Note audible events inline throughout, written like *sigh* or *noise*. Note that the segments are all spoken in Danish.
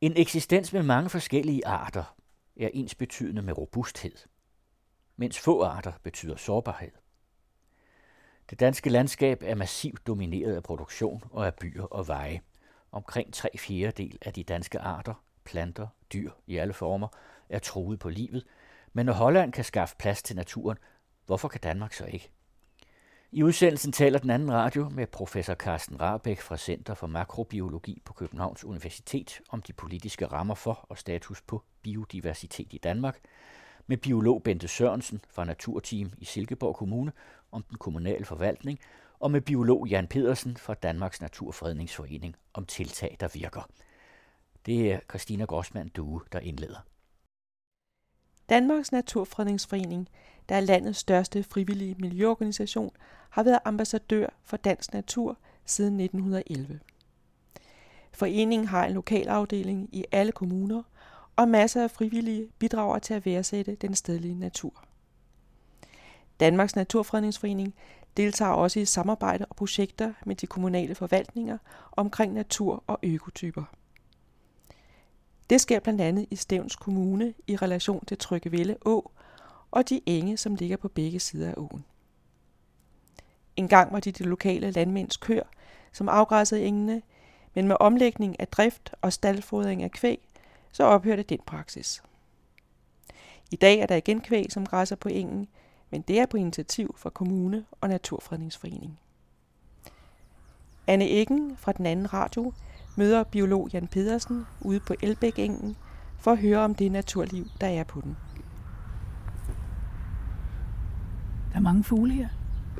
En eksistens med mange forskellige arter er ens betydende med robusthed, mens få arter betyder sårbarhed. Det danske landskab er massivt domineret af produktion og af byer og veje. Omkring tre fjerdedel af de danske arter, planter, dyr i alle former, er truet på livet, men når Holland kan skaffe plads til naturen, hvorfor kan Danmark så ikke? I udsendelsen taler den anden radio med professor Carsten Rabeck fra Center for Makrobiologi på Københavns Universitet om de politiske rammer for og status på biodiversitet i Danmark, med biolog Bente Sørensen fra Naturteam i Silkeborg Kommune om den kommunale forvaltning, og med biolog Jan Pedersen fra Danmarks Naturfredningsforening om tiltag, der virker. Det er Christina Grossmann Due, der indleder. Danmarks Naturfredningsforening, der er landets største frivillige miljøorganisation, har været ambassadør for dansk natur siden 1911. Foreningen har en lokalafdeling i alle kommuner, og masser af frivillige bidrager til at værdsætte den stedlige natur. Danmarks Naturfredningsforening deltager også i samarbejde og projekter med de kommunale forvaltninger omkring natur og økotyper. Det sker blandt andet i Stævns Kommune i relation til Tryggevælde Å og de enge, som ligger på begge sider af åen. En gang var de de lokale landmænds kør, som afgræssede engene, men med omlægning af drift og staldfodring af kvæg, så ophørte den praksis. I dag er der igen kvæg, som græsser på engen, men det er på initiativ fra Kommune og Naturfredningsforening. Anne Eggen fra den anden radio møder biolog Jan Pedersen ude på Elbæk-engen for at høre om det naturliv, der er på den. Der er mange fugle her.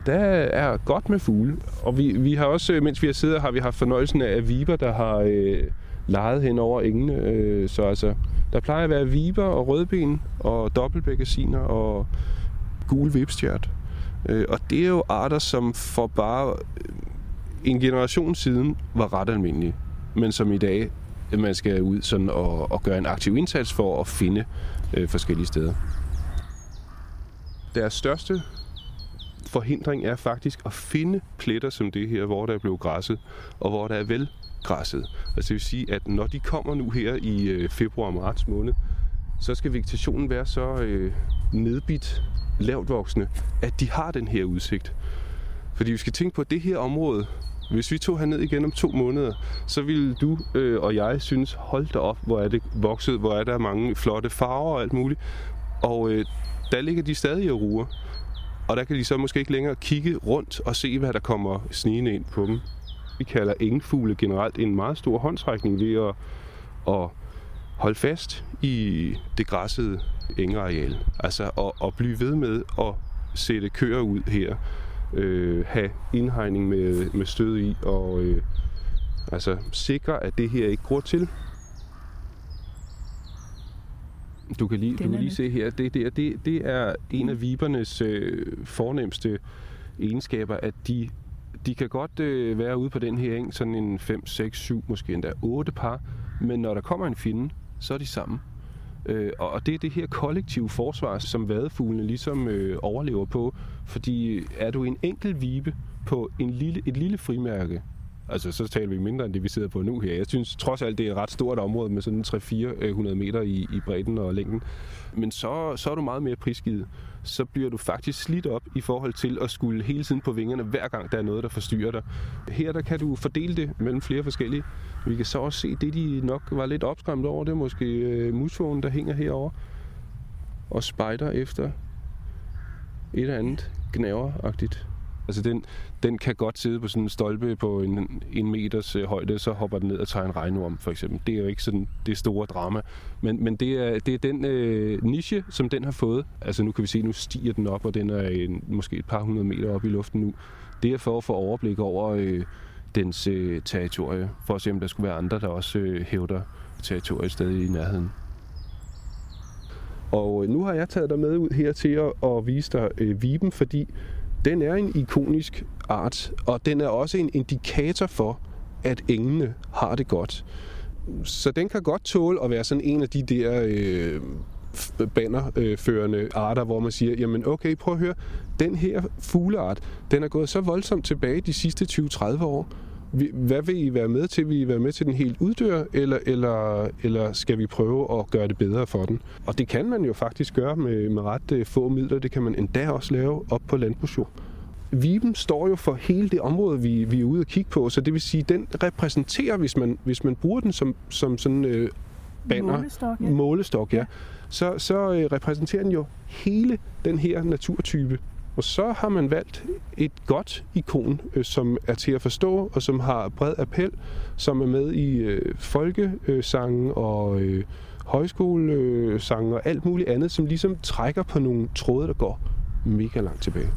Der er godt med fugle, og vi, vi har også, øh, mens vi har siddet, har vi haft fornøjelsen af viber, der har øh, leget hen over engene. Øh, så altså, der plejer at være viber og rødben og dobbeltbækkesiner og gul vipstjert. Øh, og det er jo arter, som for bare øh, en generation siden var ret almindelige, men som i dag øh, man skal ud sådan og, og gøre en aktiv indsats for at finde øh, forskellige steder. Deres største forhindring er faktisk at finde pletter som det her, hvor der er blevet græsset, og hvor der er vel græsset. Altså det vil sige, at når de kommer nu her i øh, februar og marts måned, så skal vegetationen være så øh, nedbit, lavt voksende, at de har den her udsigt. Fordi vi skal tænke på, at det her område, hvis vi tog herned igen om to måneder, så ville du øh, og jeg synes, hold da op, hvor er det vokset, hvor er der mange flotte farver og alt muligt. Og øh, der ligger de stadig og ruer. Og der kan de så måske ikke længere kigge rundt og se, hvad der kommer snigende ind på dem. Vi kalder engfugle generelt en meget stor håndtrækning ved at, at holde fast i det græssede engareal. Altså at, at blive ved med at sætte køer ud her. Øh, have indhegning med, med stød i og øh, altså sikre, at det her ikke gror til. Du kan lige, du kan lige se her, det, det, det, det er en af vibernes øh, fornemmeste egenskaber, at de, de kan godt øh, være ude på den her eng, sådan en 5, 6, 7, måske endda 8 par, men når der kommer en finde, så er de sammen. Øh, og det er det her kollektive forsvar, som vadefuglene ligesom øh, overlever på, fordi er du en enkelt vibe på en lille, et lille frimærke, Altså, så taler vi mindre end det, vi sidder på nu her. Jeg synes trods alt, det er et ret stort område med sådan 300-400 meter i, i bredden og længden. Men så, så er du meget mere prisgivet. Så bliver du faktisk slidt op i forhold til at skulle hele tiden på vingerne, hver gang der er noget, der forstyrrer dig. Her der kan du fordele det mellem flere forskellige. Vi kan så også se, det de nok var lidt opskræmt over, det er måske øh, musvågen, der hænger herover og spejder efter et eller andet gnaveragtigt. Altså den, den kan godt sidde på sådan en stolpe på en, en meters øh, højde, så hopper den ned og tager en regnorm for eksempel. Det er jo ikke sådan det store drama. Men, men det, er, det er den øh, niche, som den har fået. Altså nu kan vi se, nu stiger den op, og den er en, måske et par hundrede meter op i luften nu. Det er for at få overblik over øh, dens øh, territorie, for at se om der skulle være andre, der også øh, hævder territoriet stadig i nærheden. Og øh, nu har jeg taget dig med ud her til at, at vise dig øh, viben, fordi den er en ikonisk art, og den er også en indikator for, at engene har det godt. Så den kan godt tåle at være sådan en af de der øh, bannerførende øh, arter, hvor man siger, jamen okay, prøv at høre, den her fugleart, den er gået så voldsomt tilbage de sidste 20-30 år, hvad vil I være med til? Vil I være med til, den helt uddør, eller, eller, eller skal vi prøve at gøre det bedre for den? Og det kan man jo faktisk gøre med, med ret øh, få midler. Det kan man endda også lave op på landbrugsjord. Viben står jo for hele det område, vi, vi er ude at kigge på, så det vil sige, den repræsenterer, hvis man, hvis man bruger den som, som sådan øh, banner, målestok, ja. målestok ja, så, så øh, repræsenterer den jo hele den her naturtype. Og så har man valgt et godt ikon, øh, som er til at forstå, og som har bred appel, som er med i øh, folkesange og øh, højskolesange og alt muligt andet, som ligesom trækker på nogle tråde, der går mega langt tilbage.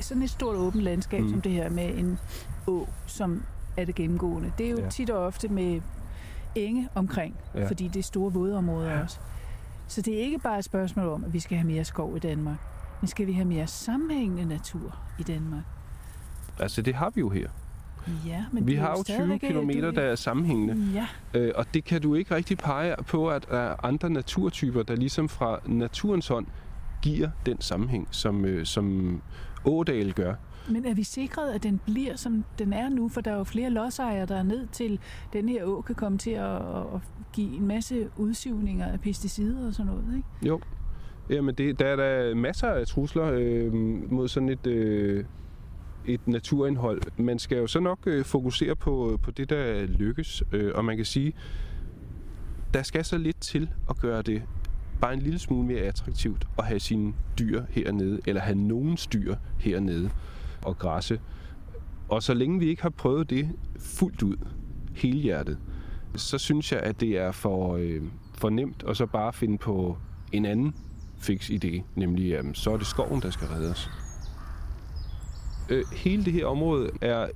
Sådan et stort åbent landskab mm. som det her med en å, som er det gennemgående. Det er jo ja. tit og ofte med enge omkring, ja. fordi det er store vådområder ja. også. Så det er ikke bare et spørgsmål om, at vi skal have mere skov i Danmark. Men skal vi have mere sammenhængende natur i Danmark? Altså, det har vi jo her. Ja, men vi har jo 20 km, der er sammenhængende. Ja. Øh, og det kan du ikke rigtig pege på, at der er andre naturtyper, der ligesom fra naturens hånd giver den sammenhæng, som, øh, som Ådal gør. Men er vi sikret, at den bliver, som den er nu? For der er jo flere lodsejere, der er ned til, den her å kan komme til at, at give en masse udsivninger af pesticider og sådan noget, ikke? Jo, Jamen, det, der er der masser af trusler øh, mod sådan et, øh, et naturindhold. Man skal jo så nok øh, fokusere på, på det, der lykkes. Øh, og man kan sige, der skal så lidt til at gøre det bare en lille smule mere attraktivt at have sine dyr hernede, eller have nogen dyr hernede og græsse. Og så længe vi ikke har prøvet det fuldt ud, hele hjertet, så synes jeg, at det er for, øh, for nemt at så bare finde på en anden fix idé, nemlig at så er det skoven, der skal reddes. Øh, hele det her område er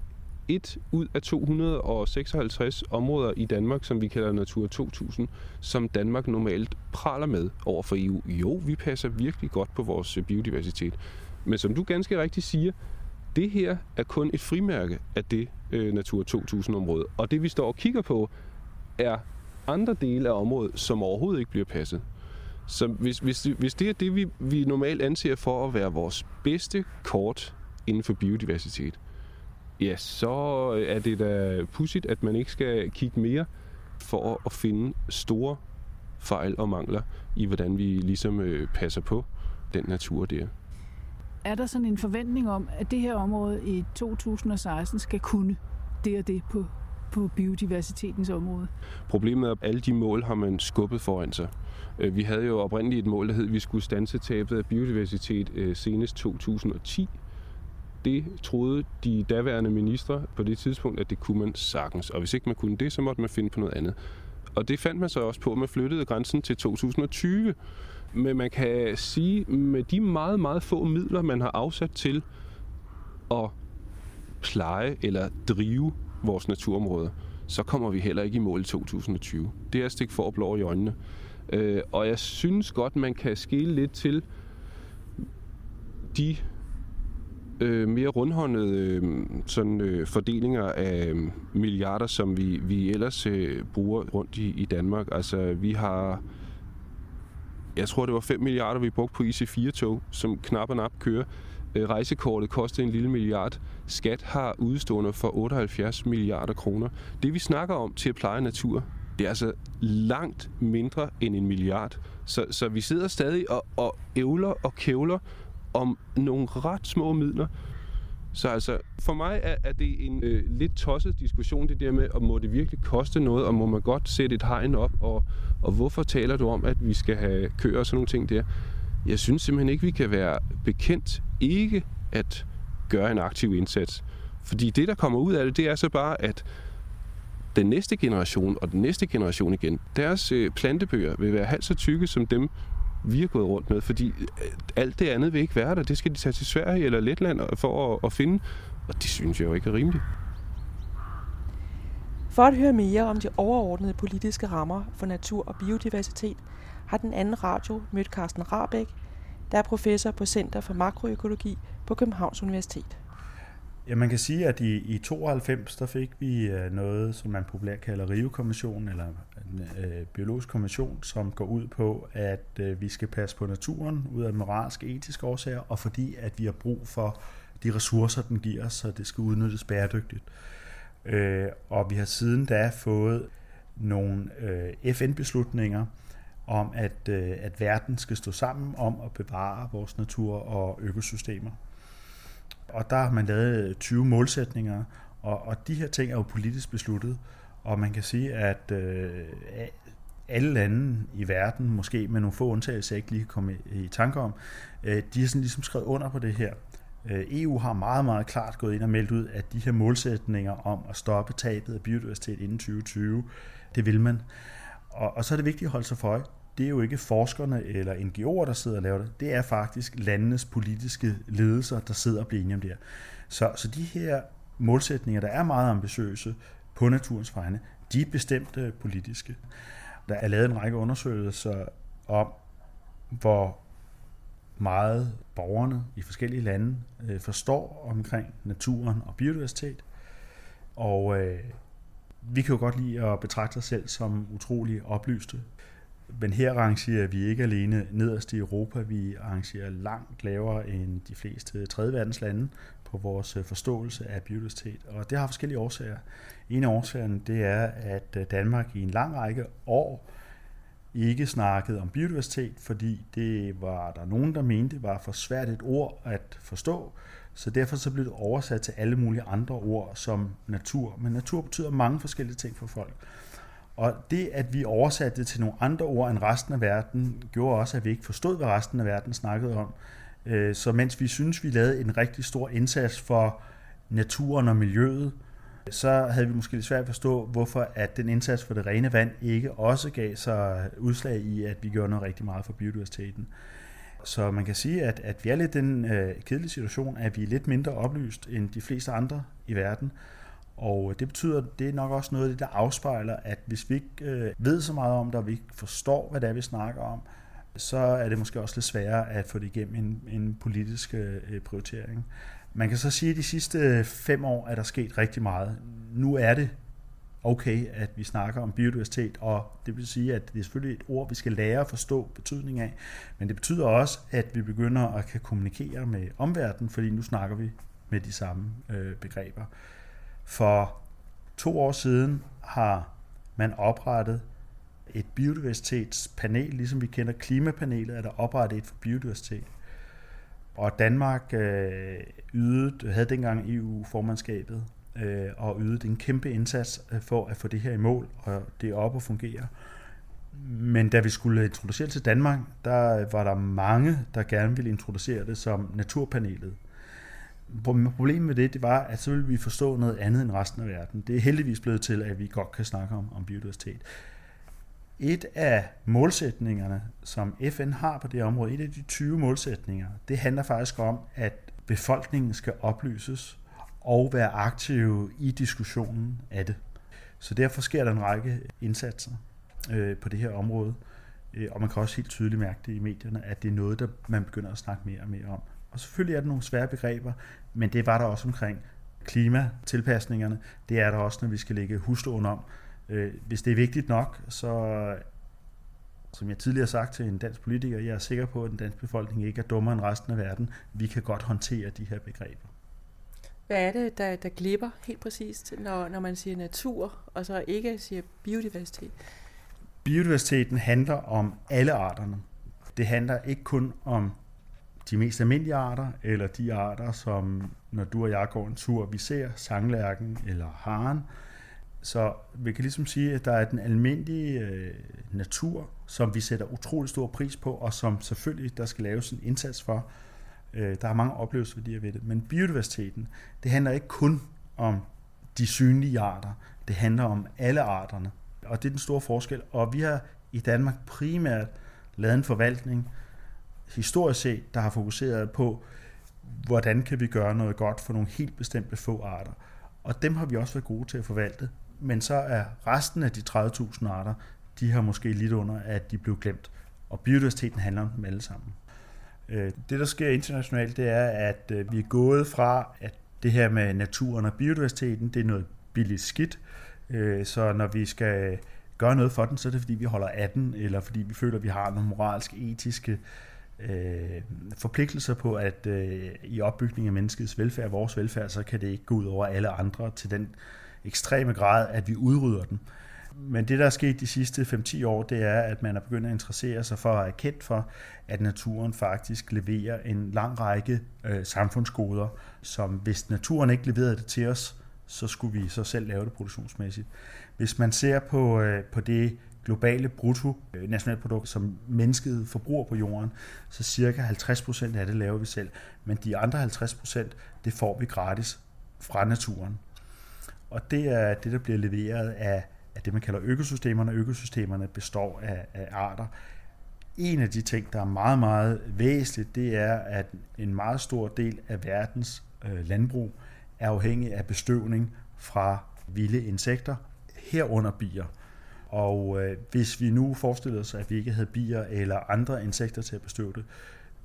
et ud af 256 områder i Danmark, som vi kalder Natur 2000, som Danmark normalt praler med over for EU. Jo, vi passer virkelig godt på vores biodiversitet. Men som du ganske rigtigt siger, det her er kun et frimærke af det øh, Natur 2000-område. Og det vi står og kigger på, er andre dele af området, som overhovedet ikke bliver passet. Så hvis, hvis, hvis det er det, vi, vi normalt anser for at være vores bedste kort inden for biodiversitet, ja, så er det da pudsigt, at man ikke skal kigge mere for at finde store fejl og mangler i, hvordan vi ligesom øh, passer på den natur der. Er der sådan en forventning om, at det her område i 2016 skal kunne det og det på, på biodiversitetens område? Problemet er, at alle de mål har man skubbet foran sig. Øh, vi havde jo oprindeligt et mål, der hed, at vi skulle stanse tabet af biodiversitet øh, senest 2010. Det troede de daværende ministre på det tidspunkt, at det kunne man sagtens. Og hvis ikke man kunne det, så måtte man finde på noget andet. Og det fandt man så også på, at man flyttede grænsen til 2020. Men man kan sige, med de meget, meget få midler, man har afsat til at pleje eller drive vores naturområder, så kommer vi heller ikke i mål i 2020. Det er at stikke for blå i øjnene. Øh, og jeg synes godt, man kan skille lidt til de øh, mere rundhåndede øh, sådan, øh, fordelinger af øh, milliarder, som vi, vi ellers øh, bruger rundt i, i Danmark. Altså, vi har... Jeg tror, det var 5 milliarder, vi brugte på IC4-tog, som knap og nap kører. Øh, rejsekortet kostede en lille milliard. Skat har udstående for 78 milliarder kroner. Det, vi snakker om til at pleje natur, det er altså langt mindre end en milliard. Så, så vi sidder stadig og, og ævler og kævler om nogle ret små midler. Så altså, for mig er, er det en øh, lidt tosset diskussion, det der med, om må det virkelig koste noget, og må man godt sætte et hegn op, og, og hvorfor taler du om, at vi skal have køer og sådan nogle ting der? Jeg synes simpelthen ikke, vi kan være bekendt ikke at gøre en aktiv indsats. Fordi det, der kommer ud af det, det er så bare, at den næste generation og den næste generation igen, deres øh, plantebøger vil være halvt så tykke som dem, vi er gået rundt med, fordi øh, alt det andet vil ikke være der. Det skal de tage til Sverige eller Letland for at, at finde, og det synes jeg jo ikke er rimeligt. For at høre mere om de overordnede politiske rammer for natur og biodiversitet, har den anden radio mødt Carsten Rabeck, der er professor på Center for Makroøkologi på Københavns Universitet. Ja, man kan sige, at i, i 92 der fik vi øh, noget, som man populært kalder Rio-kommissionen, eller en øh, biologisk kommission, som går ud på, at øh, vi skal passe på naturen ud af moralske etiske årsager, og fordi at vi har brug for de ressourcer, den giver os, så det skal udnyttes bæredygtigt. Øh, og vi har siden da fået nogle øh, FN-beslutninger om, at, øh, at verden skal stå sammen om at bevare vores natur og økosystemer. Og der har man lavet øh, 20 målsætninger, og, og de her ting er jo politisk besluttet, og man kan sige, at øh, alle lande i verden, måske med nogle få undtagelser, jeg ikke lige kan komme i, i tanke om, øh, de har sådan ligesom skrevet under på det her. Øh, EU har meget, meget klart gået ind og meldt ud, at de her målsætninger om at stoppe tabet af biodiversitet inden 2020, det vil man. Og, og så er det vigtigt at holde sig for øje. Det er jo ikke forskerne eller NGO'er, der sidder og laver det. Det er faktisk landenes politiske ledelser, der sidder og bliver enige om det her. Så, så de her målsætninger, der er meget ambitiøse på naturens vegne, de er bestemt øh, politiske. Der er lavet en række undersøgelser om, hvor meget borgerne i forskellige lande øh, forstår omkring naturen og biodiversitet. Og øh, vi kan jo godt lide at betragte os selv som utrolig oplyste. Men her rangerer vi ikke alene nederst i Europa, vi rangerer langt lavere end de fleste tredje verdens lande på vores øh, forståelse af biodiversitet. Og det har forskellige årsager. En af årsagerne det er, at øh, Danmark i en lang række år ikke snakkede om biodiversitet, fordi det var der nogen, der mente var for svært et ord at forstå. Så derfor så blev det oversat til alle mulige andre ord som natur. Men natur betyder mange forskellige ting for folk. Og det, at vi oversatte det til nogle andre ord end resten af verden, gjorde også, at vi ikke forstod, hvad resten af verden snakkede om. Øh, så mens vi synes, vi lavede en rigtig stor indsats for naturen og miljøet, så havde vi måske lidt svært at forstå, hvorfor at den indsats for det rene vand ikke også gav sig udslag i, at vi gjorde noget rigtig meget for biodiversiteten. Så man kan sige, at, at vi er lidt i den øh, kedelige situation, at vi er lidt mindre oplyst end de fleste andre i verden. Og øh, det betyder, det er nok også noget af det, der afspejler, at hvis vi ikke øh, ved så meget om det, og vi ikke forstår, hvad det er, vi snakker om, så er det måske også lidt sværere at få det igennem en, en politisk øh, øh prioritering. Man kan så sige, at de sidste øh, fem år er der sket rigtig meget. Nu er det okay, at vi snakker om biodiversitet, og det vil sige, at det er selvfølgelig et ord, vi skal lære at forstå betydning af, men det betyder også, at vi begynder at kan kommunikere med omverdenen, fordi nu snakker vi med de samme øh, begreber. For to år siden har man oprettet et biodiversitetspanel, ligesom vi kender klimapanelet, er der oprettet et for biodiversitet. Og Danmark øh, ydede, havde dengang EU-formandskabet øh, og ydede en kæmpe indsats øh, for at få det her i mål, og det er op og fungere. Men da vi skulle introducere det til Danmark, der var der mange, der gerne ville introducere det som naturpanelet. Problemet med det, det var, at så ville vi forstå noget andet end resten af verden. Det er heldigvis blevet til, at vi godt kan snakke om, om biodiversitet. Et af målsætningerne, som FN har på det område, et af de 20 målsætninger, det handler faktisk om, at befolkningen skal oplyses og være aktive i diskussionen af det. Så derfor sker der en række indsatser øh, på det her område, øh, og man kan også helt tydeligt mærke det i medierne, at det er noget, der man begynder at snakke mere og mere om. Og selvfølgelig er der nogle svære begreber, men det var der også omkring klimatilpasningerne. Det er der også, når vi skal lægge huslån om, Øh, hvis det er vigtigt nok, så som jeg tidligere har sagt til en dansk politiker, jeg er sikker på, at den danske befolkning ikke er dummere end resten af verden. Vi kan godt håndtere de her begreber. Hvad er det, der, der glipper helt præcist, når, når man siger natur, og så ikke siger biodiversitet? Biodiversiteten handler om alle arterne. Det handler ikke kun om de mest almindelige arter, eller de arter, som når du og jeg går en tur, vi ser sanglærken eller haren, så vi kan ligesom sige, at der er den almindelige øh, natur, som vi sætter utrolig stor pris på, og som selvfølgelig der skal laves en indsats for. Øh, der er mange oplevelsesværdier ved det. Men biodiversiteten, det handler ikke kun om de synlige arter. Det handler om alle arterne. Og det er den store forskel. Og vi har i Danmark primært lavet en forvaltning, historisk set, der har fokuseret på, hvordan kan vi gøre noget godt for nogle helt bestemte få arter. Og dem har vi også været gode til at forvalte men så er resten af de 30.000 arter, de har måske lidt under, at de blev glemt. Og biodiversiteten handler om dem alle sammen. Øh, det, der sker internationalt, det er, at øh, vi er gået fra, at det her med naturen og biodiversiteten, det er noget billigt skidt. Øh, så når vi skal gøre noget for den, så er det fordi, vi holder af den, eller fordi vi føler, at vi har nogle moralske, etiske øh, forpligtelser på, at øh, i opbygning af menneskets velfærd, vores velfærd, så kan det ikke gå ud over alle andre til den ekstreme grad, at vi udrydder den. Men det, der er sket de sidste 5-10 år, det er, at man er begyndt at interessere sig for at er kendt for, at naturen faktisk leverer en lang række øh, samfundsgoder, som hvis naturen ikke leverede det til os, så skulle vi så selv lave det produktionsmæssigt. Hvis man ser på, øh, på det globale brutto øh, nationalprodukt, som mennesket forbruger på jorden, så cirka 50% af det laver vi selv. Men de andre 50% det får vi gratis fra naturen. Og det er det, der bliver leveret af, af det, man kalder økosystemerne. Økosystemerne består af, af arter. En af de ting, der er meget, meget væsentligt, det er, at en meget stor del af verdens øh, landbrug er afhængig af bestøvning fra vilde insekter, herunder bier. Og øh, hvis vi nu forestillede os, at vi ikke havde bier eller andre insekter til at bestøve det,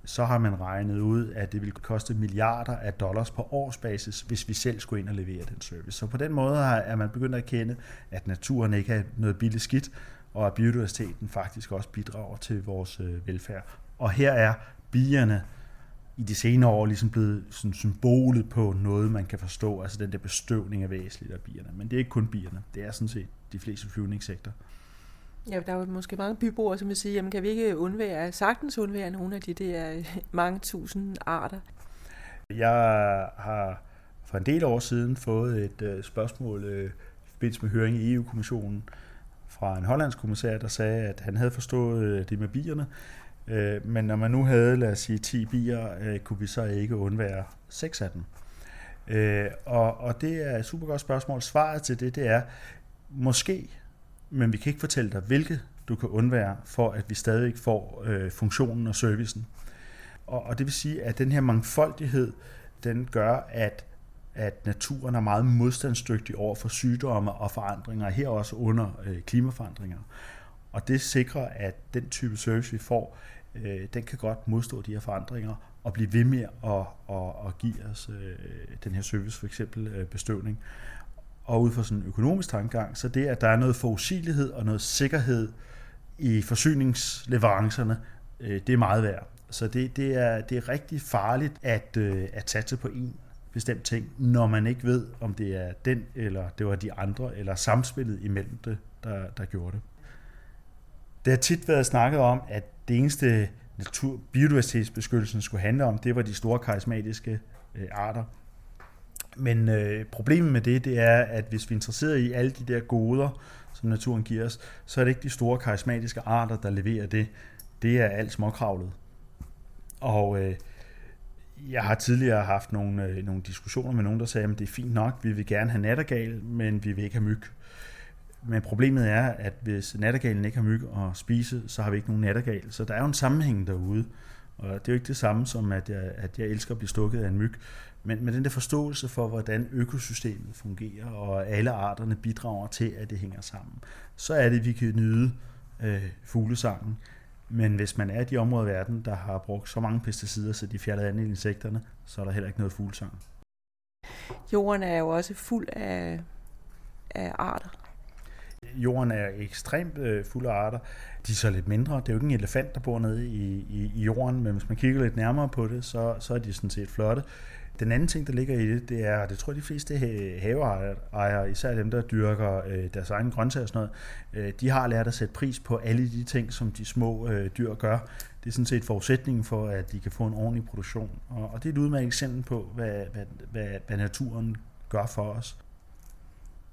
så har man regnet ud, at det ville koste milliarder af dollars på årsbasis, hvis vi selv skulle ind og levere den service. Så på den måde er man begyndt at kende, at naturen ikke er noget billigt skidt, og at biodiversiteten faktisk også bidrager til vores øh, velfærd. Og her er bierne i de senere år ligesom blevet sådan symbolet på noget, man kan forstå, altså den der bestøvning af væsentligt af bierne. Men det er ikke kun bierne, det er sådan set de fleste flyvningssektor. Ja, der er jo måske mange byboere, som vil sige, jamen kan vi ikke undvære, sagtens undvære nogle af de der *laughs* mange tusind arter? Jeg har for en del år siden fået et uh, spørgsmål uh, i forbindelse med høring i EU-kommissionen fra en hollandsk kommissær, der sagde, at han havde forstået uh, det med bierne, men når man nu havde, lad os sige, 10 bier, kunne vi så ikke undvære 6 af dem. Uh, og, og det er et super godt spørgsmål. Svaret til det, det er, måske men vi kan ikke fortælle dig, hvilke du kan undvære, for at vi stadig får øh, funktionen og servicen. Og, og det vil sige, at den her mangfoldighed, den gør, at, at naturen er meget modstandsdygtig over for sygdomme og forandringer, her også under øh, klimaforandringer. Og det sikrer, at den type service, vi får, øh, den kan godt modstå de her forandringer og blive ved med at, at, at give os øh, den her service, for eksempel øh, bestøvning. Og ud fra sådan en økonomisk tankegang, så det, at der er noget forudsigelighed og noget sikkerhed i forsyningsleverancerne, øh, det er meget værd. Så det, det, er, det er rigtig farligt at, øh, at satse på en bestemt ting, når man ikke ved, om det er den, eller det var de andre, eller samspillet imellem det, der, der gjorde det. Det har tit været snakket om, at det eneste natur, biodiversitetsbeskyttelsen skulle handle om, det var de store karismatiske øh, arter. Men øh, problemet med det, det er, at hvis vi er interesseret i alle de der goder, som naturen giver os, så er det ikke de store karismatiske arter, der leverer det. Det er alt småkravlet. Og øh, jeg har tidligere haft nogle, øh, nogle diskussioner med nogen, der sagde, at det er fint nok, vi vil gerne have nattergal, men vi vil ikke have myg. Men problemet er, at hvis nattergalen ikke har myg at spise, så har vi ikke nogen nattergal. Så der er jo en sammenhæng derude. Og det er jo ikke det samme som, at jeg, at jeg elsker at blive stukket af en myg. Men med den der forståelse for, hvordan økosystemet fungerer, og alle arterne bidrager til, at det hænger sammen, så er det, vi kan nyde øh, fuglesangen. Men hvis man er i de områder i verden, der har brugt så mange pesticider, så de fjerder andet insekterne, så er der heller ikke noget fuglesang. Jorden er jo også fuld af, af arter. Jorden er ekstremt øh, fuld af arter. De er så lidt mindre. Det er jo ikke en elefant, der bor nede i, i, i jorden, men hvis man kigger lidt nærmere på det, så, så er de sådan set flotte. Den anden ting, der ligger i det, det er, det tror jeg de fleste haveejere, især dem, der dyrker øh, deres egen grøntsager og sådan noget, øh, de har lært at sætte pris på alle de ting, som de små øh, dyr gør. Det er sådan set forudsætningen for, at de kan få en ordentlig produktion. Og, og det er et udmærket eksempel på, hvad, hvad, hvad, hvad naturen gør for os.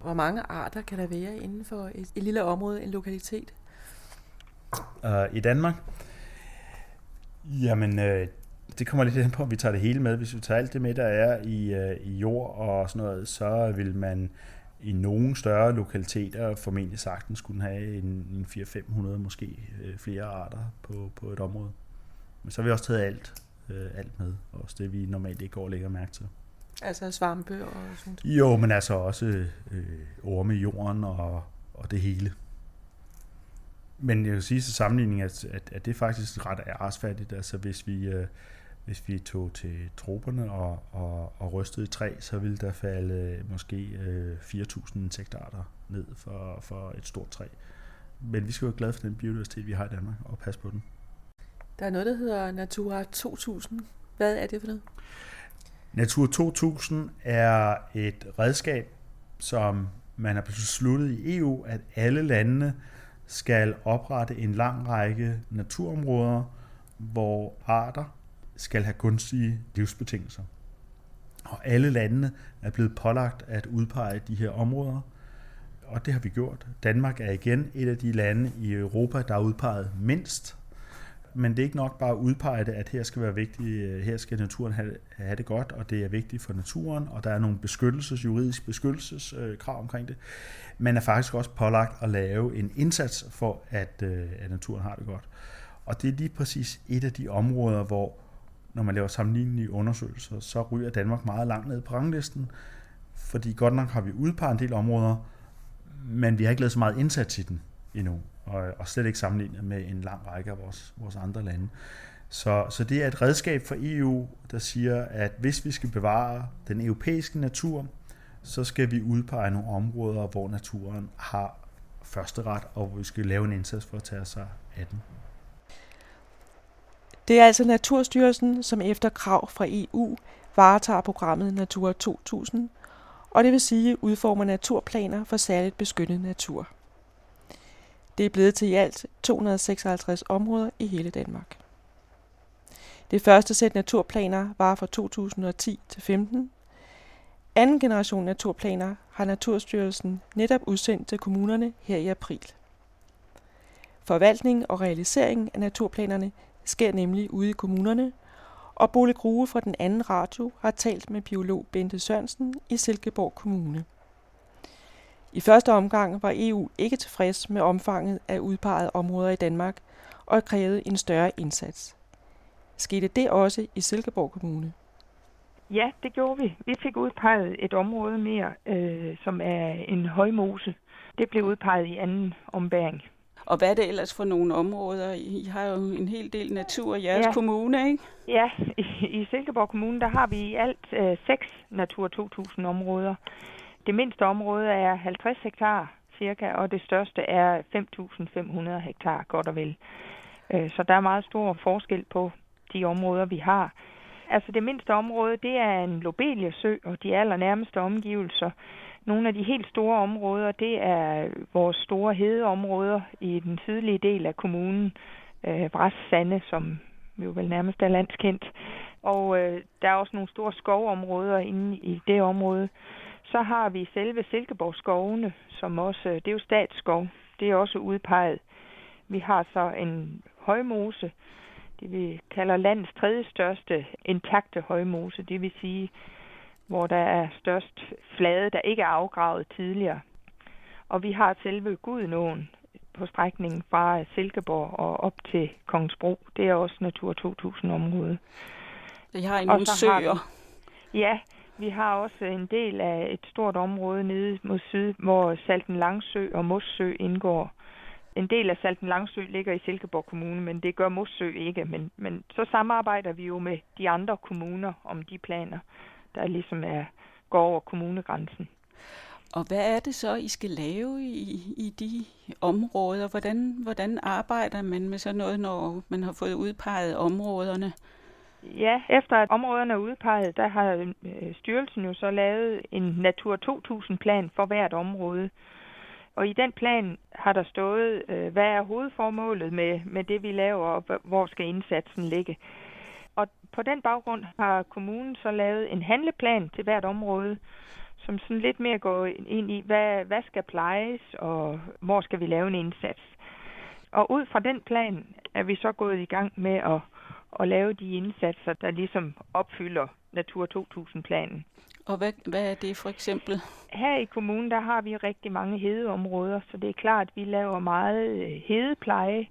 Hvor mange arter kan der være inden for et, et lille område, en lokalitet? Uh, I Danmark? Jamen, øh, det kommer lidt ind på, om vi tager det hele med. Hvis vi tager alt det med, der er i, øh, i jord og sådan noget, så vil man i nogle større lokaliteter formentlig sagtens kunne have en, en 400-500 måske øh, flere arter på, på et område. Men så har vi også taget alt, øh, alt med, også det vi normalt ikke går og lægger mærke til. Altså svampe og sådan noget? Jo, men altså også øh, orme i jorden og, og det hele. Men jeg vil sige til sammenligning, at, at, at det er faktisk ret arsfærdigt. Altså hvis vi, øh, hvis vi tog til troberne og, og, og rystede i træ, så ville der falde øh, måske øh, 4.000 insektarter ned for, for et stort træ. Men vi skal være glade for den biodiversitet, vi har i Danmark, og passe på den. Der er noget, der hedder Natura 2000. Hvad er det for noget? Natura 2000 er et redskab, som man har besluttet i EU, at alle landene skal oprette en lang række naturområder, hvor arter skal have gunstige livsbetingelser. Og alle landene er blevet pålagt at udpege de her områder, og det har vi gjort. Danmark er igen et af de lande i Europa, der er udpeget mindst. Men det er ikke nok bare at udpege det, at her skal være vigtigt, her skal naturen have, have det godt, og det er vigtigt for naturen, og der er nogle beskyttelses, juridisk beskyttelseskrav omkring det. Man er faktisk også pålagt at lave en indsats for, at, øh, at naturen har det godt. Og det er lige præcis et af de områder, hvor når man laver sammenlignelige undersøgelser, så ryger Danmark meget langt ned på ranglisten, fordi godt nok har vi udpeget en del områder, men vi har ikke lavet så meget indsats i den endnu, og, og slet ikke sammenlignet med en lang række af vores, vores andre lande. Så, så det er et redskab for EU, der siger, at hvis vi skal bevare den europæiske natur, så skal vi udpege nogle områder, hvor naturen har første ret, og hvor vi skal lave en indsats for at tage sig af den. Det er altså Naturstyrelsen, som efter krav fra EU varetager programmet Natura 2000, og det vil sige udformer naturplaner for særligt beskyttet natur. Det er blevet til i alt 256 områder i hele Danmark. Det første sæt naturplaner var fra 2010 til 15. Anden generation naturplaner har Naturstyrelsen netop udsendt til kommunerne her i april. Forvaltning og realisering af naturplanerne sker nemlig ude i kommunerne, og Bole Grue fra den anden radio har talt med biolog Bente Sørensen i Silkeborg Kommune. I første omgang var EU ikke tilfreds med omfanget af udpegede områder i Danmark og krævede en større indsats. Skete det også i Silkeborg Kommune? Ja, det gjorde vi. Vi fik udpeget et område mere, øh, som er en højmose. Det blev udpeget i anden ombæring. Og hvad er det ellers for nogle områder? I har jo en hel del natur i jeres Ja. kommune, ikke? Ja, i, i Silkeborg Kommune, der har vi i alt øh, seks Natur 2000 områder. Det mindste område er 50 hektar cirka, og det største er 5.500 hektar, godt og vel. Øh, så der er meget stor forskel på de områder, vi har. Altså det mindste område, det er en lobeliesø og de allernærmeste omgivelser. Nogle af de helt store områder, det er vores store hedeområder i den sydlige del af kommunen. Øh, Bræs Sande, som jo vel nærmest er landskendt. Og øh, der er også nogle store skovområder inde i det område. Så har vi selve Silkeborg skovene, som også, øh, det er jo statsskov. Det er også udpeget. Vi har så en højmose, det vi kalder landets tredje største intakte højmose, det vil sige, hvor der er størst flade, der ikke er afgravet tidligere. Og vi har selve Gudenåen på strækningen fra Silkeborg og op til Kongensbro. Det er også Natur 2000 område. Jeg har Og nogle så har vi- søer. Ja, vi har også en del af et stort område nede mod syd, hvor Salten Langsø og Mossø indgår. En del af Salten Langsø ligger i Silkeborg Kommune, men det gør Mossø ikke. Men, men så samarbejder vi jo med de andre kommuner om de planer, der ligesom er, går over kommunegrænsen. Og hvad er det så, I skal lave i, i de områder? Hvordan, hvordan arbejder man med sådan noget, når man har fået udpeget områderne? Ja, efter at områderne er udpeget, der har øh, styrelsen jo så lavet en Natur 2000-plan for hvert område. Og i den plan har der stået, øh, hvad er hovedformålet med, med det, vi laver, og hv- hvor skal indsatsen ligge. Og på den baggrund har kommunen så lavet en handleplan til hvert område, som sådan lidt mere går ind i, hvad, hvad skal plejes, og hvor skal vi lave en indsats. Og ud fra den plan er vi så gået i gang med at at lave de indsatser, der ligesom opfylder Natur 2000-planen. Og hvad, hvad er det for eksempel? Her i kommunen, der har vi rigtig mange hedeområder, så det er klart, at vi laver meget øh, hedepleje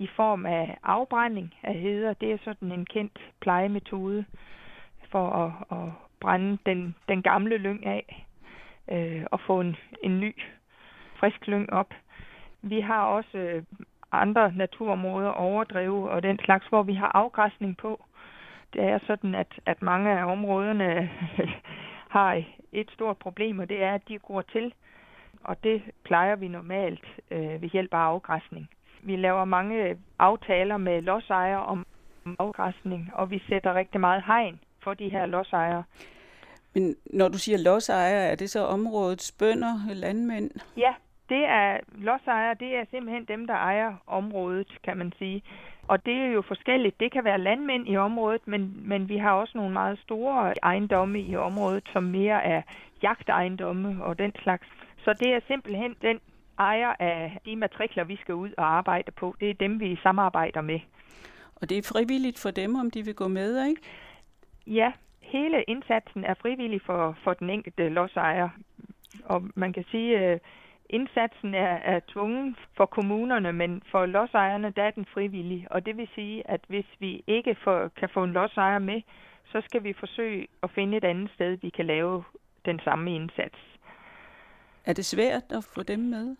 i form af afbrænding af heder. Det er sådan en kendt plejemetode for at, at brænde den, den gamle lyng af øh, og få en, en ny, frisk lyng op. Vi har også øh, andre naturområder, overdrev og den slags, hvor vi har afgræsning på. Det er sådan, at, at mange af områderne *laughs* har et stort problem, og det er, at de går til. Og det plejer vi normalt øh, ved hjælp af afgræsning. Vi laver mange aftaler med lodsejere om afgræsning, og vi sætter rigtig meget hegn for de her lodsejere. Men når du siger lodsejere, er det så områdets bønder, landmænd? Ja, det er lodsejere, det er simpelthen dem, der ejer området, kan man sige. Og det er jo forskelligt. Det kan være landmænd i området, men, men vi har også nogle meget store ejendomme i området, som mere er jagtejendomme og den slags. Så det er simpelthen den ejer af de matrikler, vi skal ud og arbejde på. Det er dem, vi samarbejder med. Og det er frivilligt for dem, om de vil gå med, ikke? Ja, hele indsatsen er frivillig for, for den enkelte lodsejer. Og man kan sige, at indsatsen er, er tvungen for kommunerne, men for lodsejerne, der er den frivillig. Og det vil sige, at hvis vi ikke får, kan få en lodsejer med, så skal vi forsøge at finde et andet sted, vi kan lave den samme indsats. Er det svært at få dem med?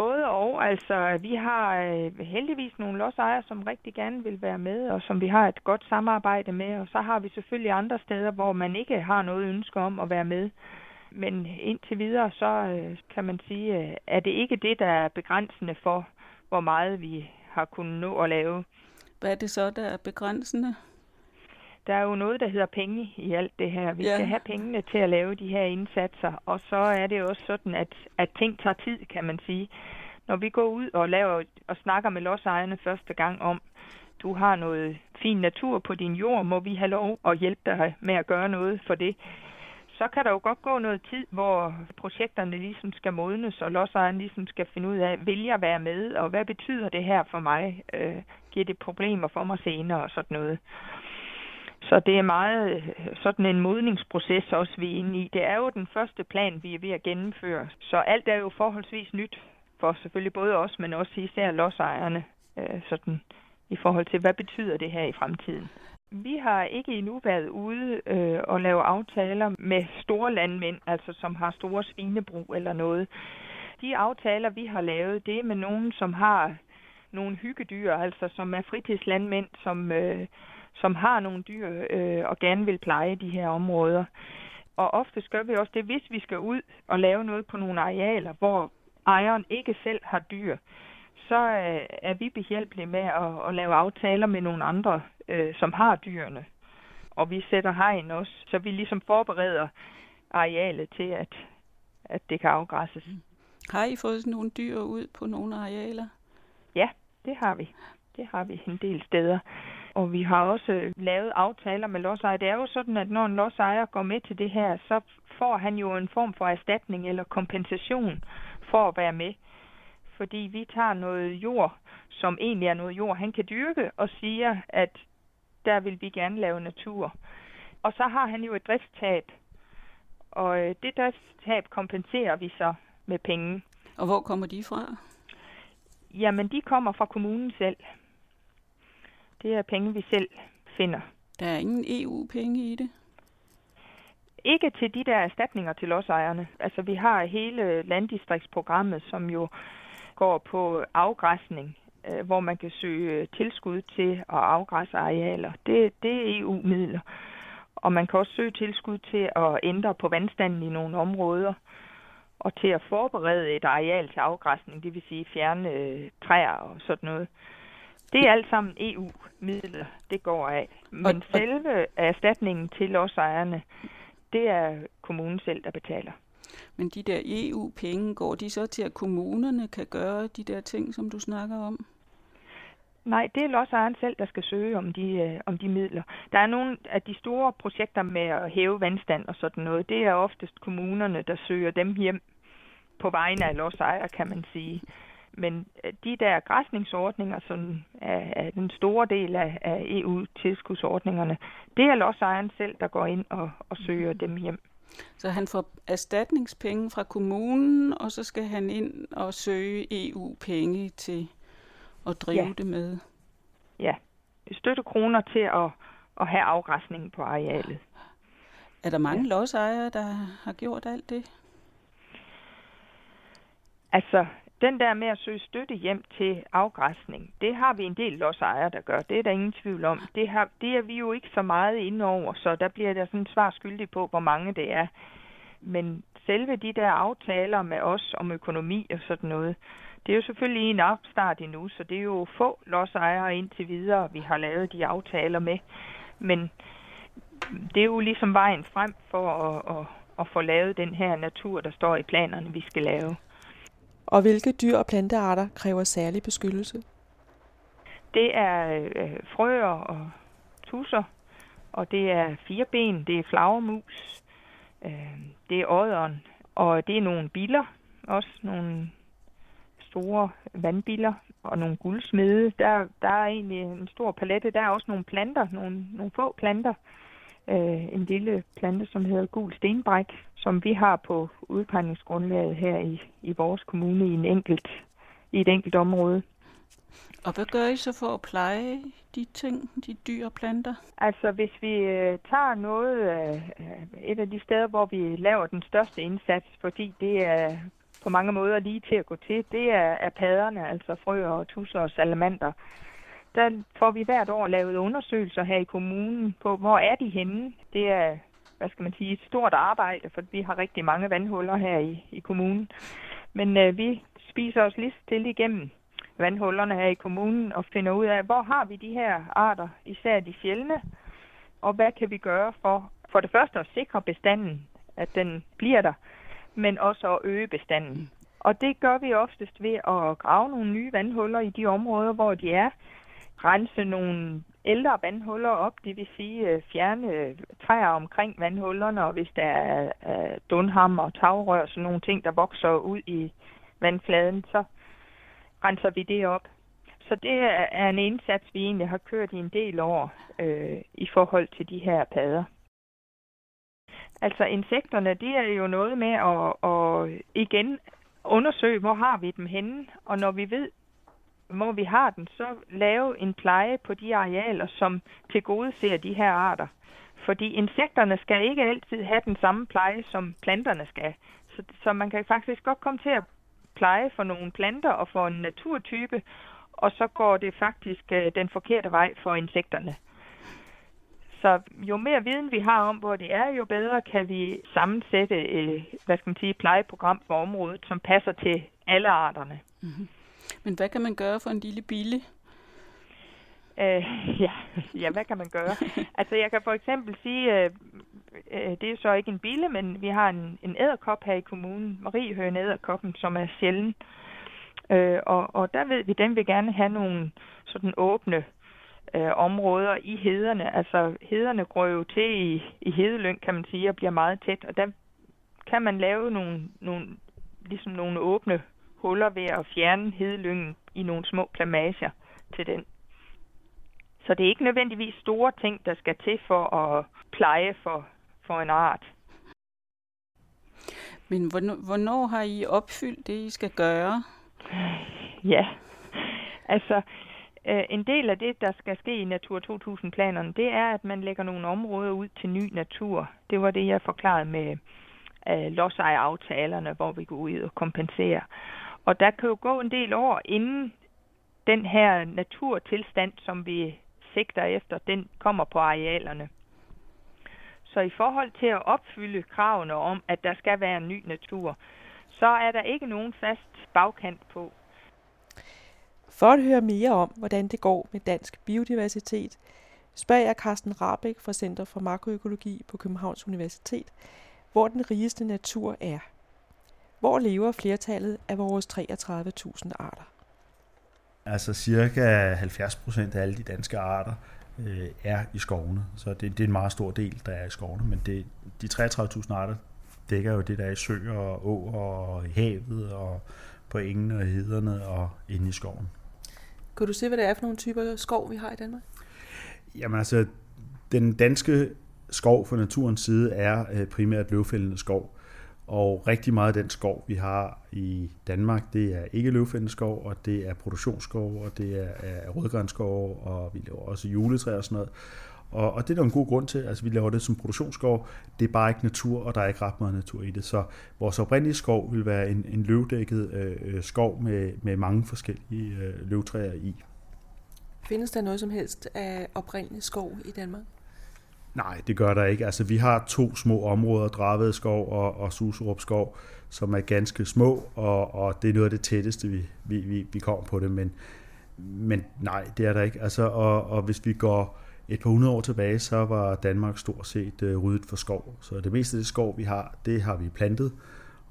Både og. Altså, vi har øh, heldigvis nogle lodsejere, som rigtig gerne vil være med, og som vi har et godt samarbejde med. Og så har vi selvfølgelig andre steder, hvor man ikke har noget ønske om at være med. Men indtil videre, så øh, kan man sige, øh, er det ikke det, der er begrænsende for, hvor meget vi har kunnet nå at lave. Hvad er det så, der er begrænsende? Der er jo noget, der hedder penge i alt det her. Vi ja. skal have pengene til at lave de her indsatser, og så er det også sådan, at, at ting tager tid, kan man sige. Når vi går ud og laver og snakker med lodsejerne første gang om, du har noget fin natur på din jord, må vi have lov at hjælpe dig med at gøre noget for det så kan der jo godt gå noget tid, hvor projekterne ligesom skal modnes, og lodsejeren ligesom skal finde ud af, vil jeg være med, og hvad betyder det her for mig? Øh, giver det problemer for mig senere og sådan noget? Så det er meget øh, sådan en modningsproces også, vi er inde i. Det er jo den første plan, vi er ved at gennemføre. Så alt er jo forholdsvis nyt for selvfølgelig både os, men også især lodsejerne, øh, sådan i forhold til, hvad betyder det her i fremtiden. Vi har ikke endnu været ude øh, og lave aftaler med store landmænd, altså som har store svinebrug eller noget. De aftaler, vi har lavet, det er med nogen, som har nogle hyggedyr, altså som er fritidslandmænd, som, øh, som har nogle dyr øh, og gerne vil pleje de her områder. Og ofte gør vi også det, hvis vi skal ud og lave noget på nogle arealer, hvor ejeren ikke selv har dyr, så øh, er vi behjælpelige med at, at lave aftaler med nogle andre, øh, som har dyrene. Og vi sætter hegn også, så vi ligesom forbereder arealet til, at, at det kan afgræsses. Har I fået sådan nogle dyr ud på nogle arealer? Det har vi. Det har vi en del steder. Og vi har også øh, lavet aftaler med lodsejere. Det er jo sådan, at når en lodsejer går med til det her, så får han jo en form for erstatning eller kompensation for at være med fordi vi tager noget jord, som egentlig er noget jord, han kan dyrke, og siger, at der vil vi gerne lave natur. Og så har han jo et driftstab, og øh, det driftstab kompenserer vi så med penge. Og hvor kommer de fra? Jamen, de kommer fra kommunen selv. Det er penge, vi selv finder. Der er ingen EU-penge i det? Ikke til de der erstatninger til lodsejerne. Altså, vi har hele landdistriktsprogrammet, som jo går på afgræsning, øh, hvor man kan søge tilskud til at afgræsse arealer. Det, det er EU-midler. Og man kan også søge tilskud til at ændre på vandstanden i nogle områder og til at forberede et areal til afgræsning, det vil sige fjerne øh, træer og sådan noget. Det er alt sammen EU-midler, det går af. Men og, selve erstatningen til lodsejerne, det er kommunen selv, der betaler. Men de der EU-penge, går de så til, at kommunerne kan gøre de der ting, som du snakker om? Nej, det er lodsejeren selv, der skal søge om de, øh, om de midler. Der er nogle af de store projekter med at hæve vandstand og sådan noget. Det er oftest kommunerne, der søger dem hjem på vegne af lodsejer, kan man sige. Men øh, de der græsningsordninger, som er, er den store del af, af EU-tilskudsordningerne, det er lodsejeren selv, der går ind og, og søger dem hjem. Så han får erstatningspenge fra kommunen, og så skal han ind og søge EU-penge til at drive ja. det med. Ja, støtte kroner til at, at have afgræsningen på arealet. Er der mange ja. lodsejere, der har gjort alt det? Altså, den der med at søge støtte hjem til afgræsning, det har vi en del lodsejere, der gør. Det er der ingen tvivl om. Det, har, det er vi jo ikke så meget inde over, så der bliver der sådan svar skyldig på, hvor mange det er. Men selve de der aftaler med os om økonomi og sådan noget, Det er jo selvfølgelig en opstart endnu, så det er jo få lodsejere indtil videre, vi har lavet de aftaler med. Men det er jo ligesom vejen frem for at, at, at få lavet den her natur, der står i planerne, vi skal lave. Og hvilke dyr og plantearter kræver særlig beskyttelse? Det er øh, frøer og tusser, og det er fire ben, det er flagermus, øh, det er ådderen, og det er nogle biler, også nogle store vandbiler og nogle guldsmede. Der, der er egentlig en stor palette. Der er også nogle planter, nogle, nogle få planter. Øh, en lille plante, som hedder gul stenbræk, som vi har på udpegningsgrundlaget her i, i vores kommune i, en enkelt, i et enkelt område. Og hvad gør I så for at pleje de ting, de dyr og planter? Altså, hvis vi øh, tager noget, øh, et af de steder, hvor vi laver den største indsats, fordi det er på mange måder lige til at gå til, det er, er paderne, altså frøer og tusser og salamander. Der får vi hvert år lavet undersøgelser her i kommunen på, hvor er de henne. Det er, hvad skal man sige, et stort arbejde, for vi har rigtig mange vandhuller her i, i kommunen. Men øh, vi spiser os lige stille igennem vandhullerne her i kommunen og finder ud af, hvor har vi de her arter, især de fjellene, og hvad kan vi gøre for, for det første at sikre bestanden, at den bliver der, men også at øge bestanden. Og det gør vi oftest ved at grave nogle nye vandhuller i de områder, hvor de er, rense nogle ældre vandhuller op, det vil sige øh, fjerne træer omkring vandhullerne, og hvis der er dunham og tagrør, sådan nogle ting, der vokser ud i vandfladen, så renser vi det op. Så det er en indsats, vi egentlig har kørt i en del år øh, i forhold til de her padder. Altså insekterne, det er jo noget med at, at igen undersøge, hvor har vi dem henne, og når vi ved, hvor vi har dem, så lave en pleje på de arealer, som til gode ser de her arter. Fordi insekterne skal ikke altid have den samme pleje, som planterne skal. Så, så man kan faktisk godt komme til at pleje for nogle planter og for en naturtype, og så går det faktisk øh, den forkerte vej for insekterne. Så jo mere viden vi har om, hvor det er, jo bedre kan vi sammensætte øh, hvad skal man sige, plejeprogram for området, som passer til alle arterne. Mm-hmm. Men hvad kan man gøre for en lille bille? Øh, ja. ja, hvad kan man gøre? *laughs* altså jeg kan for eksempel sige, øh, øh, det er så ikke en bille, men vi har en, en æderkop her i kommunen, Mariehøen æderkoppen, som er sjælden. Øh, og, og der ved vi, den vil gerne have nogle sådan åbne øh, områder i hederne. Altså hederne går jo til i, i hedelyng, kan man sige, og bliver meget tæt. Og der kan man lave nogle, nogle, ligesom nogle åbne huller ved at fjerne hedelyngen i nogle små plamager til den. Så det er ikke nødvendigvis store ting, der skal til for at pleje for, for en art. Men hvornår har I opfyldt det, I skal gøre? Ja, altså øh, en del af det, der skal ske i Natur 2000-planerne, det er, at man lægger nogle områder ud til ny natur. Det var det, jeg forklarede med øh, lodsejeraftalerne, hvor vi går ud og kompenserer. Og der kan jo gå en del år, inden den her naturtilstand, som vi sigter efter, den kommer på arealerne. Så i forhold til at opfylde kravene om, at der skal være en ny natur, så er der ikke nogen fast bagkant på. For at høre mere om, hvordan det går med dansk biodiversitet, spørger jeg Carsten Rabeck fra Center for Makroøkologi på Københavns Universitet, hvor den rigeste natur er. Hvor lever flertallet af vores 33.000 arter? Altså cirka 70 procent af alle de danske arter øh, er i skovene. Så det, det er en meget stor del, der er i skovene. Men det, de 33.000 arter dækker jo det, der er i søer og åer og i havet og på engene og hederne og inde i skoven. Kan du se, hvad det er for nogle typer skov, vi har i Danmark? Jamen altså, den danske skov fra naturens side er øh, primært løvfældende skov. Og rigtig meget af den skov, vi har i Danmark, det er ikke løvfældende skov, og det er produktionsskov, og det er, er rødgrænskov, og vi laver også juletræer og sådan noget. Og, og det er der en god grund til. Altså, vi laver det som produktionsskov. Det er bare ikke natur, og der er ikke ret meget natur i det. Så vores oprindelige skov vil være en, en løvdækket øh, øh skov med, med mange forskellige øh, løvtræer i. Findes der noget som helst af oprindelig skov i Danmark? Nej, det gør der ikke. Altså, vi har to små områder, Draved skov og, og Suserup skov, som er ganske små, og, og det er noget af det tætteste, vi, vi, vi, vi kommer på det, men, men nej, det er der ikke. Altså, og, og hvis vi går et par hundrede år tilbage, så var Danmark stort set uh, ryddet for skov. Så det meste af det skov, vi har, det har vi plantet,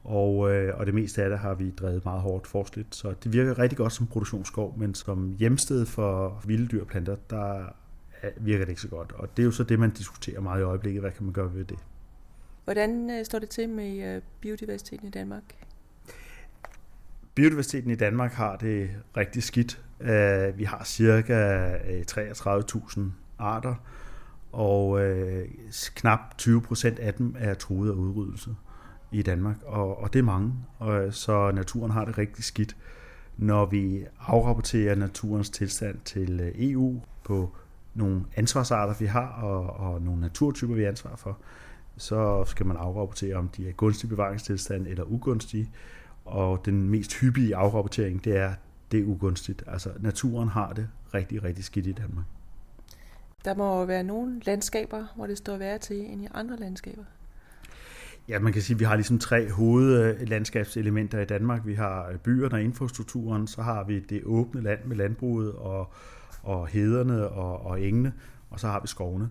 og, øh, og det meste af det har vi drevet meget hårdt forsligt. Så det virker rigtig godt som produktionsskov, men som hjemsted for vilde dyr planter, der virker det ikke så godt. Og det er jo så det, man diskuterer meget i øjeblikket. Hvad kan man gøre ved det? Hvordan øh, står det til med øh, biodiversiteten i Danmark? Biodiversiteten i Danmark har det rigtig skidt. Øh, vi har cirka 33.000 arter, og øh, knap 20 procent af dem er truet af udryddelse i Danmark, og, og det er mange, og, øh, så naturen har det rigtig skidt. Når vi afrapporterer naturens tilstand til øh, EU på nogle ansvarsarter, vi har, og, og nogle naturtyper, vi har ansvar for, så skal man afrapportere, om de er gunstige bevaringstilstand eller ugunstige. Og den mest hyppige afrapportering, det er, det er ugunstigt. Altså naturen har det rigtig, rigtig skidt i Danmark. Der må være nogle landskaber, hvor det står værre til end i andre landskaber. Ja, man kan sige, at vi har ligesom tre hovedlandskabselementer i Danmark. Vi har øh, byerne og infrastrukturen, så har vi det åbne land med landbruget og, og hederne og, og engene, og så har vi skovene.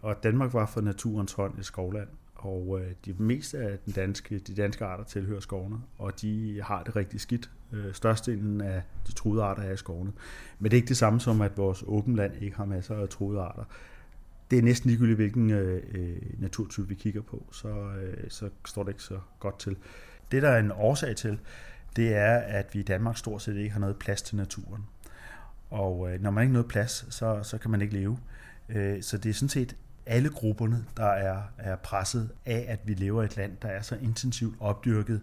Og Danmark var for naturens hånd et skovland, og øh, de meste af den danske, de danske arter tilhører skovene, og de har det rigtig skidt. Øh, størstedelen af de truede arter er i skovene. Men det er ikke det samme som, at vores åbent land ikke har masser af truede arter. Det er næsten ligegyldigt, hvilken øh, øh, naturtype vi kigger på, så, øh, så står det ikke så godt til. Det, der er en årsag til, det er, at vi i Danmark stort set ikke har noget plads til naturen. Og øh, når man ikke har noget plads, så, så kan man ikke leve. Øh, så det er sådan set alle grupperne, der er, er presset af, at vi lever i et land, der er så intensivt opdyrket,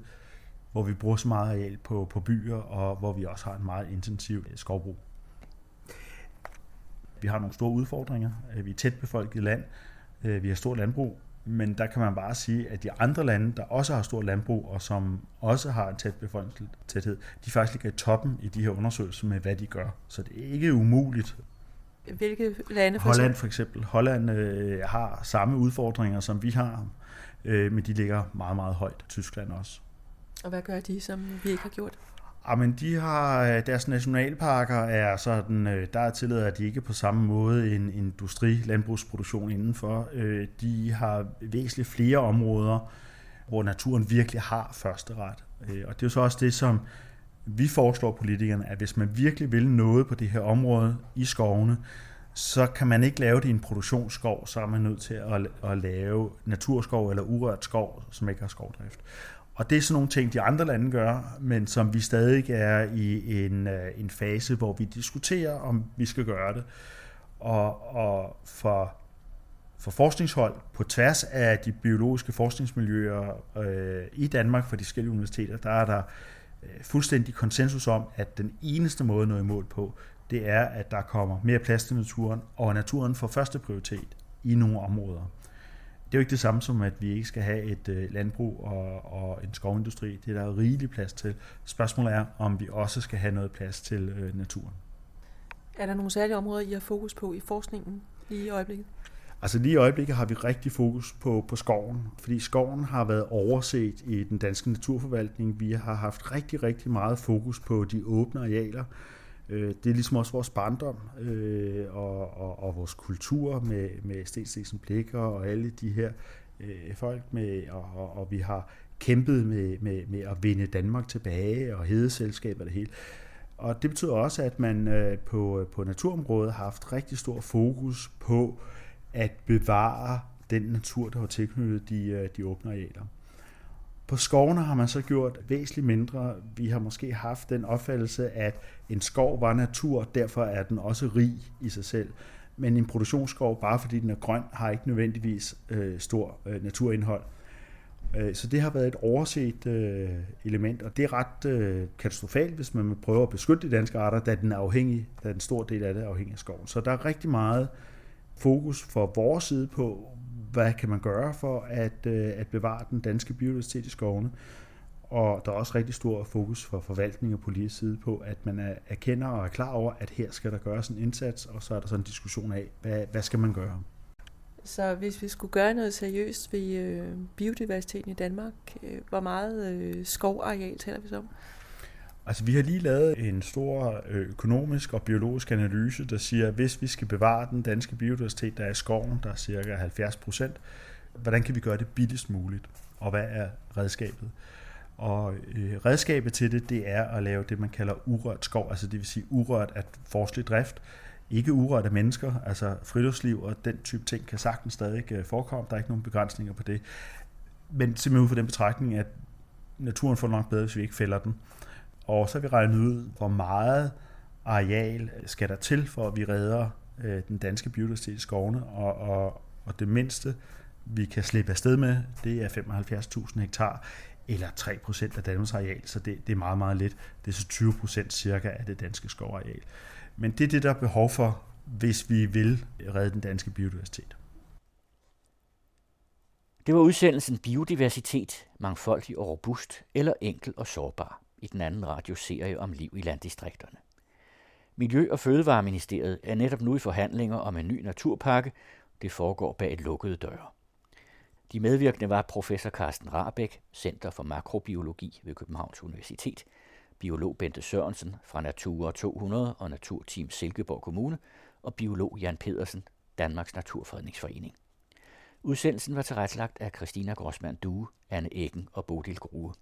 hvor vi bruger så meget areal på, på byer, og hvor vi også har en meget intensiv øh, skovbrug. Vi har nogle store udfordringer. Øh, vi er tæt befolket land. Øh, vi har stort landbrug, men der kan man bare sige, at de andre lande, der også har stort landbrug, og som også har en tæt befolkningstæthed, de faktisk ligger i toppen i de her undersøgelser med, hvad de gør. Så det er ikke umuligt. Hvilke lande? For Holland for eksempel. Holland øh, har samme udfordringer, som vi har, øh, men de ligger meget, meget højt. Tyskland også. Og hvad gør de, som vi ikke har gjort? Jamen, de har, øh, deres nationalparker er sådan, øh, der er tilladet, at de ikke på samme måde en industri, landbrugsproduktion indenfor. Øh, de har væsentligt flere områder, hvor naturen virkelig har første ret. Og det er jo så også det, som vi foreslår politikerne, at hvis man virkelig vil noget på det her område i skovene, så kan man ikke lave det i en produktionsskov, så er man nødt til at, at lave naturskov eller urørt skov, som ikke har skovdrift. Og det er sådan nogle ting, de andre lande gør, men som vi stadig er i en, øh, en fase, hvor vi diskuterer, om vi skal gøre det. Og, og for, for forskningshold på tværs af de biologiske forskningsmiljøer øh, i Danmark for de forskellige universiteter, der er der øh, Øh, fuldstændig konsensus om, at den eneste måde at nå i mål på, det er, at der kommer mere plads til naturen, og naturen får første prioritet i nogle områder det er jo ikke det samme som, at vi ikke skal have et øh, landbrug og, og en skovindustri. Det er der rigelig plads til. Spørgsmålet er, om vi også skal have noget plads til øh, naturen. Er der nogle særlige områder, I har fokus på i forskningen lige i øjeblikket? Altså lige i øjeblikket har vi rigtig fokus på, på skoven, fordi skoven har været overset i den danske naturforvaltning. Vi har haft rigtig, rigtig meget fokus på de åbne arealer, øh, det er ligesom også vores barndom øh, og, og, og vores kultur med, med Stenstesen Blikker og alle de her øh, folk med, og, og, og vi har kæmpet med, med, med at vinde Danmark tilbage og hedeselskaber det hele. Og det betyder også, at man øh, på, på naturområdet har haft rigtig stor fokus på at bevare den natur, der har tilknyttet de, øh, de åbne arealer. På skovene har man så gjort væsentligt mindre. Vi har måske haft den opfattelse, at en skov var natur, derfor er den også rig i sig selv. Men en produktionsskov, bare fordi den er grøn, har ikke nødvendigvis øh, stor øh, naturindhold. Øh, så det har været et overset øh, element, og det er ret øh, katastrofalt, hvis man prøver at beskytte de danske arter, da den er afhængig, da en stor del af det er afhængig af skoven. Så der er rigtig meget fokus fra vores side på, hvad kan man gøre for at, øh, at bevare den danske biodiversitet i skovene. Og der er også rigtig stor fokus fra forvaltning og politisk side på, at man erkender og er klar over, at her skal der gøres en indsats, og så er der sådan en diskussion af, hvad, hvad skal man gøre? Så hvis vi skulle gøre noget seriøst ved øh, biodiversiteten i Danmark, øh, hvor meget øh, skovareal taler vi så om? Altså, vi har lige lavet en stor øh, økonomisk og biologisk analyse, der siger, at hvis vi skal bevare den danske biodiversitet, der er i skoven, der er cirka 70 procent, hvordan kan vi gøre det billigst muligt? Og hvad er redskabet? Og øh, redskabet til det, det er at lave det, man kalder urørt skov, altså det vil sige urørt af forskelig drift, ikke urørt af mennesker, altså friluftsliv og den type ting kan sagtens stadig øh, forekomme, der er ikke nogen begrænsninger på det. Men simpelthen ud fra den betragtning, at naturen får nok bedre, hvis vi ikke fælder den. Og så har vi regnet ud, hvor meget areal skal der til, for at vi redder øh, den danske biodiversitet i skovene, og, og, og det mindste, vi kan slippe afsted med, det er 75.000 hektar, eller 3% af Danmarks areal, så det, det er meget, meget lidt. Det er så 20% cirka af det danske skovareal. Men det er det, der er behov for, hvis vi vil redde den danske biodiversitet. Det var udsendelsen Biodiversitet, mangfoldig og robust, eller enkel og sårbar i den anden radioserie om liv i landdistrikterne. Miljø- og Fødevareministeriet er netop nu i forhandlinger om en ny naturpakke. Det foregår bag et lukket døre. De medvirkende var professor Carsten Rabeck, Center for Makrobiologi ved Københavns Universitet, biolog Bente Sørensen fra Natur 200 og Naturteam Silkeborg Kommune og biolog Jan Pedersen, Danmarks Naturfredningsforening. Udsendelsen var tilrettelagt af Christina Grossmann Due, Anne Eggen og Bodil Grue.